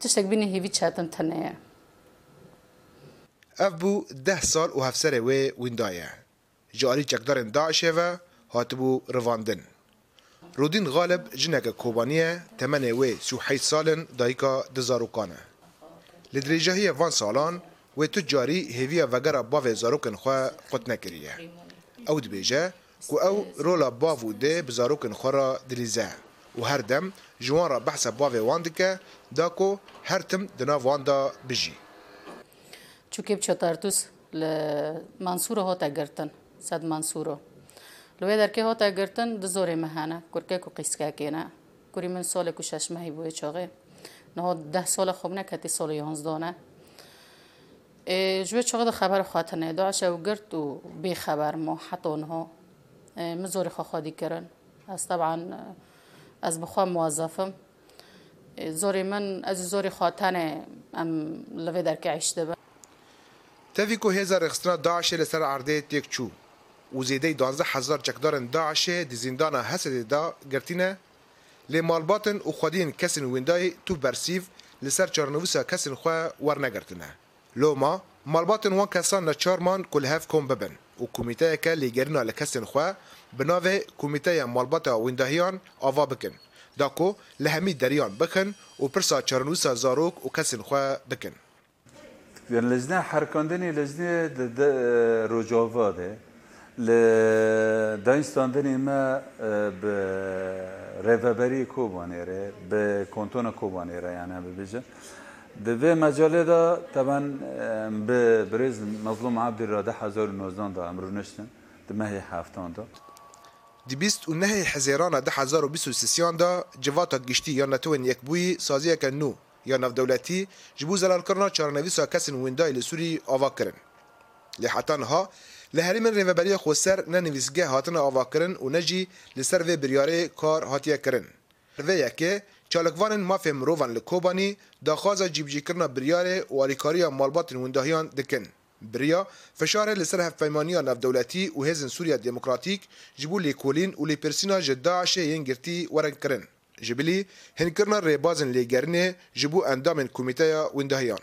تشتێک بینی هیوی چاتن تەنەیە ئەف بوو ده سال و هەفسەرێ وێ ویندایە جاری چەکدارن داعشێوە هاتبوو ڕڤاندن رودین غالب jineke kobaniye temenê wê sûhey salin dayika di zarokanê. Li dirêjahiyê van salan wê tu carî hêviya vegera bavê zarokên xwe qut nekiriye. Ew dibêje ku ew rola bav û dê bi zarokên xwe ra dilîze. وهردم جوارا بحسا بوافي واندكا داكو هرتم دناف واندا بجي چوكيب چوتارتوس لمنصور هوتا گرتن صد منصورو لوی درکه هاتا گرتن د زورې مهانه کورکه کو قیسکا کینه کوری من سال کو شش مهی بوی چاغه نه ده سال خوب نه کتی سال 11 نه اه، جوی چاغه خبر خاطر نه داشه و گرت و بی خبر ما حتی اونها اه، مزور خواخادی کردن از طبعا اه، از بخوا موظفم زۆری من ئەز زۆری خواتانێ ئەم لەوێ دەرکە عیش دەبن تەویک و هێزە ڕێخستنا داعشێ لەسەر ئاردەیە تێک چوو و زێدەی هزار چەکدارن داعشێ دی زیندانە هەسەدێدا گرتینە لێ مالباتن و خودین کەسن ویندای تو بەرسیف لەسەر چارنووسە کەسن خوێ وەرنەگرتنە لۆما مالباتن وان کەسان لە چارمان کول هەف کۆم ببن و کمیته که لیگرنا لکسن خواه بناوه کمیته مالباتا ویندهیان آوا بکن داکو لهمی دریان بکن و پرسا چرنوسا زاروک و کسن خواه بکن لزنه حرکاندنی لزنه رجاوا ده دانستاندنی ما به رهبری کوبانیره به کنتون کوبانیره یعنی ببیجه دوی مجاله دا طبعا به برز مظلوم عبد الراده 2019 دا امرو نشتن د مهی هفتان دا دی بیست و نهی حزیران ده هزار و بیست و سیسیان دا جواتا گشتی یا نتوین یک بوی سازیه که نو یا نفدولتی جبو زلال کرنا چارنویسا کسن ویندای لسوری آوا کرن لحتان ها لهریمن ریوبری خوسر نه نویسگه هاتن آوا کرن و نجی لسر و بریاره کار هاتیه کرن. و یکی چالکوانن مافیا مروان لکوبانی داخواز جیبجی کرنا بریاره و الیکاریا مالبات وندهیان دکن بریا فشار لسر هفپیمانی نف دولتی و هزن سوریا دموکراتیک جبو لیکولین و لیپرسینا جداعش گرتی ورن کرن جبلی هنکرنا ریبازن لیگرنه جبو اندام کمیته وندهیان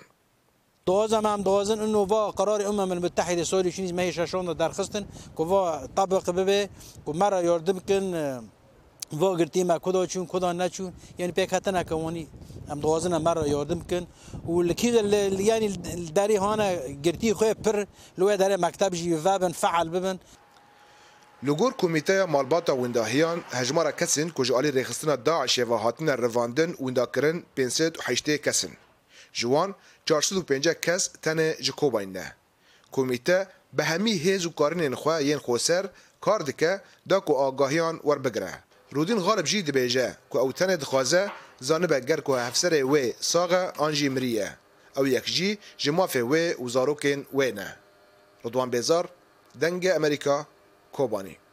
دوازن هم دوازن انه وا قرار امم المتحده سوري شنيز ما هي شاشون درخستن كو طبق ببي كو مره يردمكن واگرتیم ما کدا چون کدا نچون یعنی پیک هتن اکوانی ام دوازن مرا یادم کن و لکی یعنی داری هانا گرتی خوی پر لوی داره مکتب جی وابن فعل ببن لګور کمیټه مالباتا ونداهیان هجمارا کسن کو جالي رخصتنا داعش و هاتنه رواندن ونداکرن 508 کسن جوان 405 کس تنه جکوباینه کمیټه به همی هیز و کارن خو یین خوسر کار دکه دا کو آگاهیان ور بگره رودین غالب جی دبیجه که او تنه دخوازه زانبه گر که هفسره وی ساغه آنجی مریه او یک جی جمافه وی و زاروکین وی نه رضوان بیزار دنگ امریکا کوبانی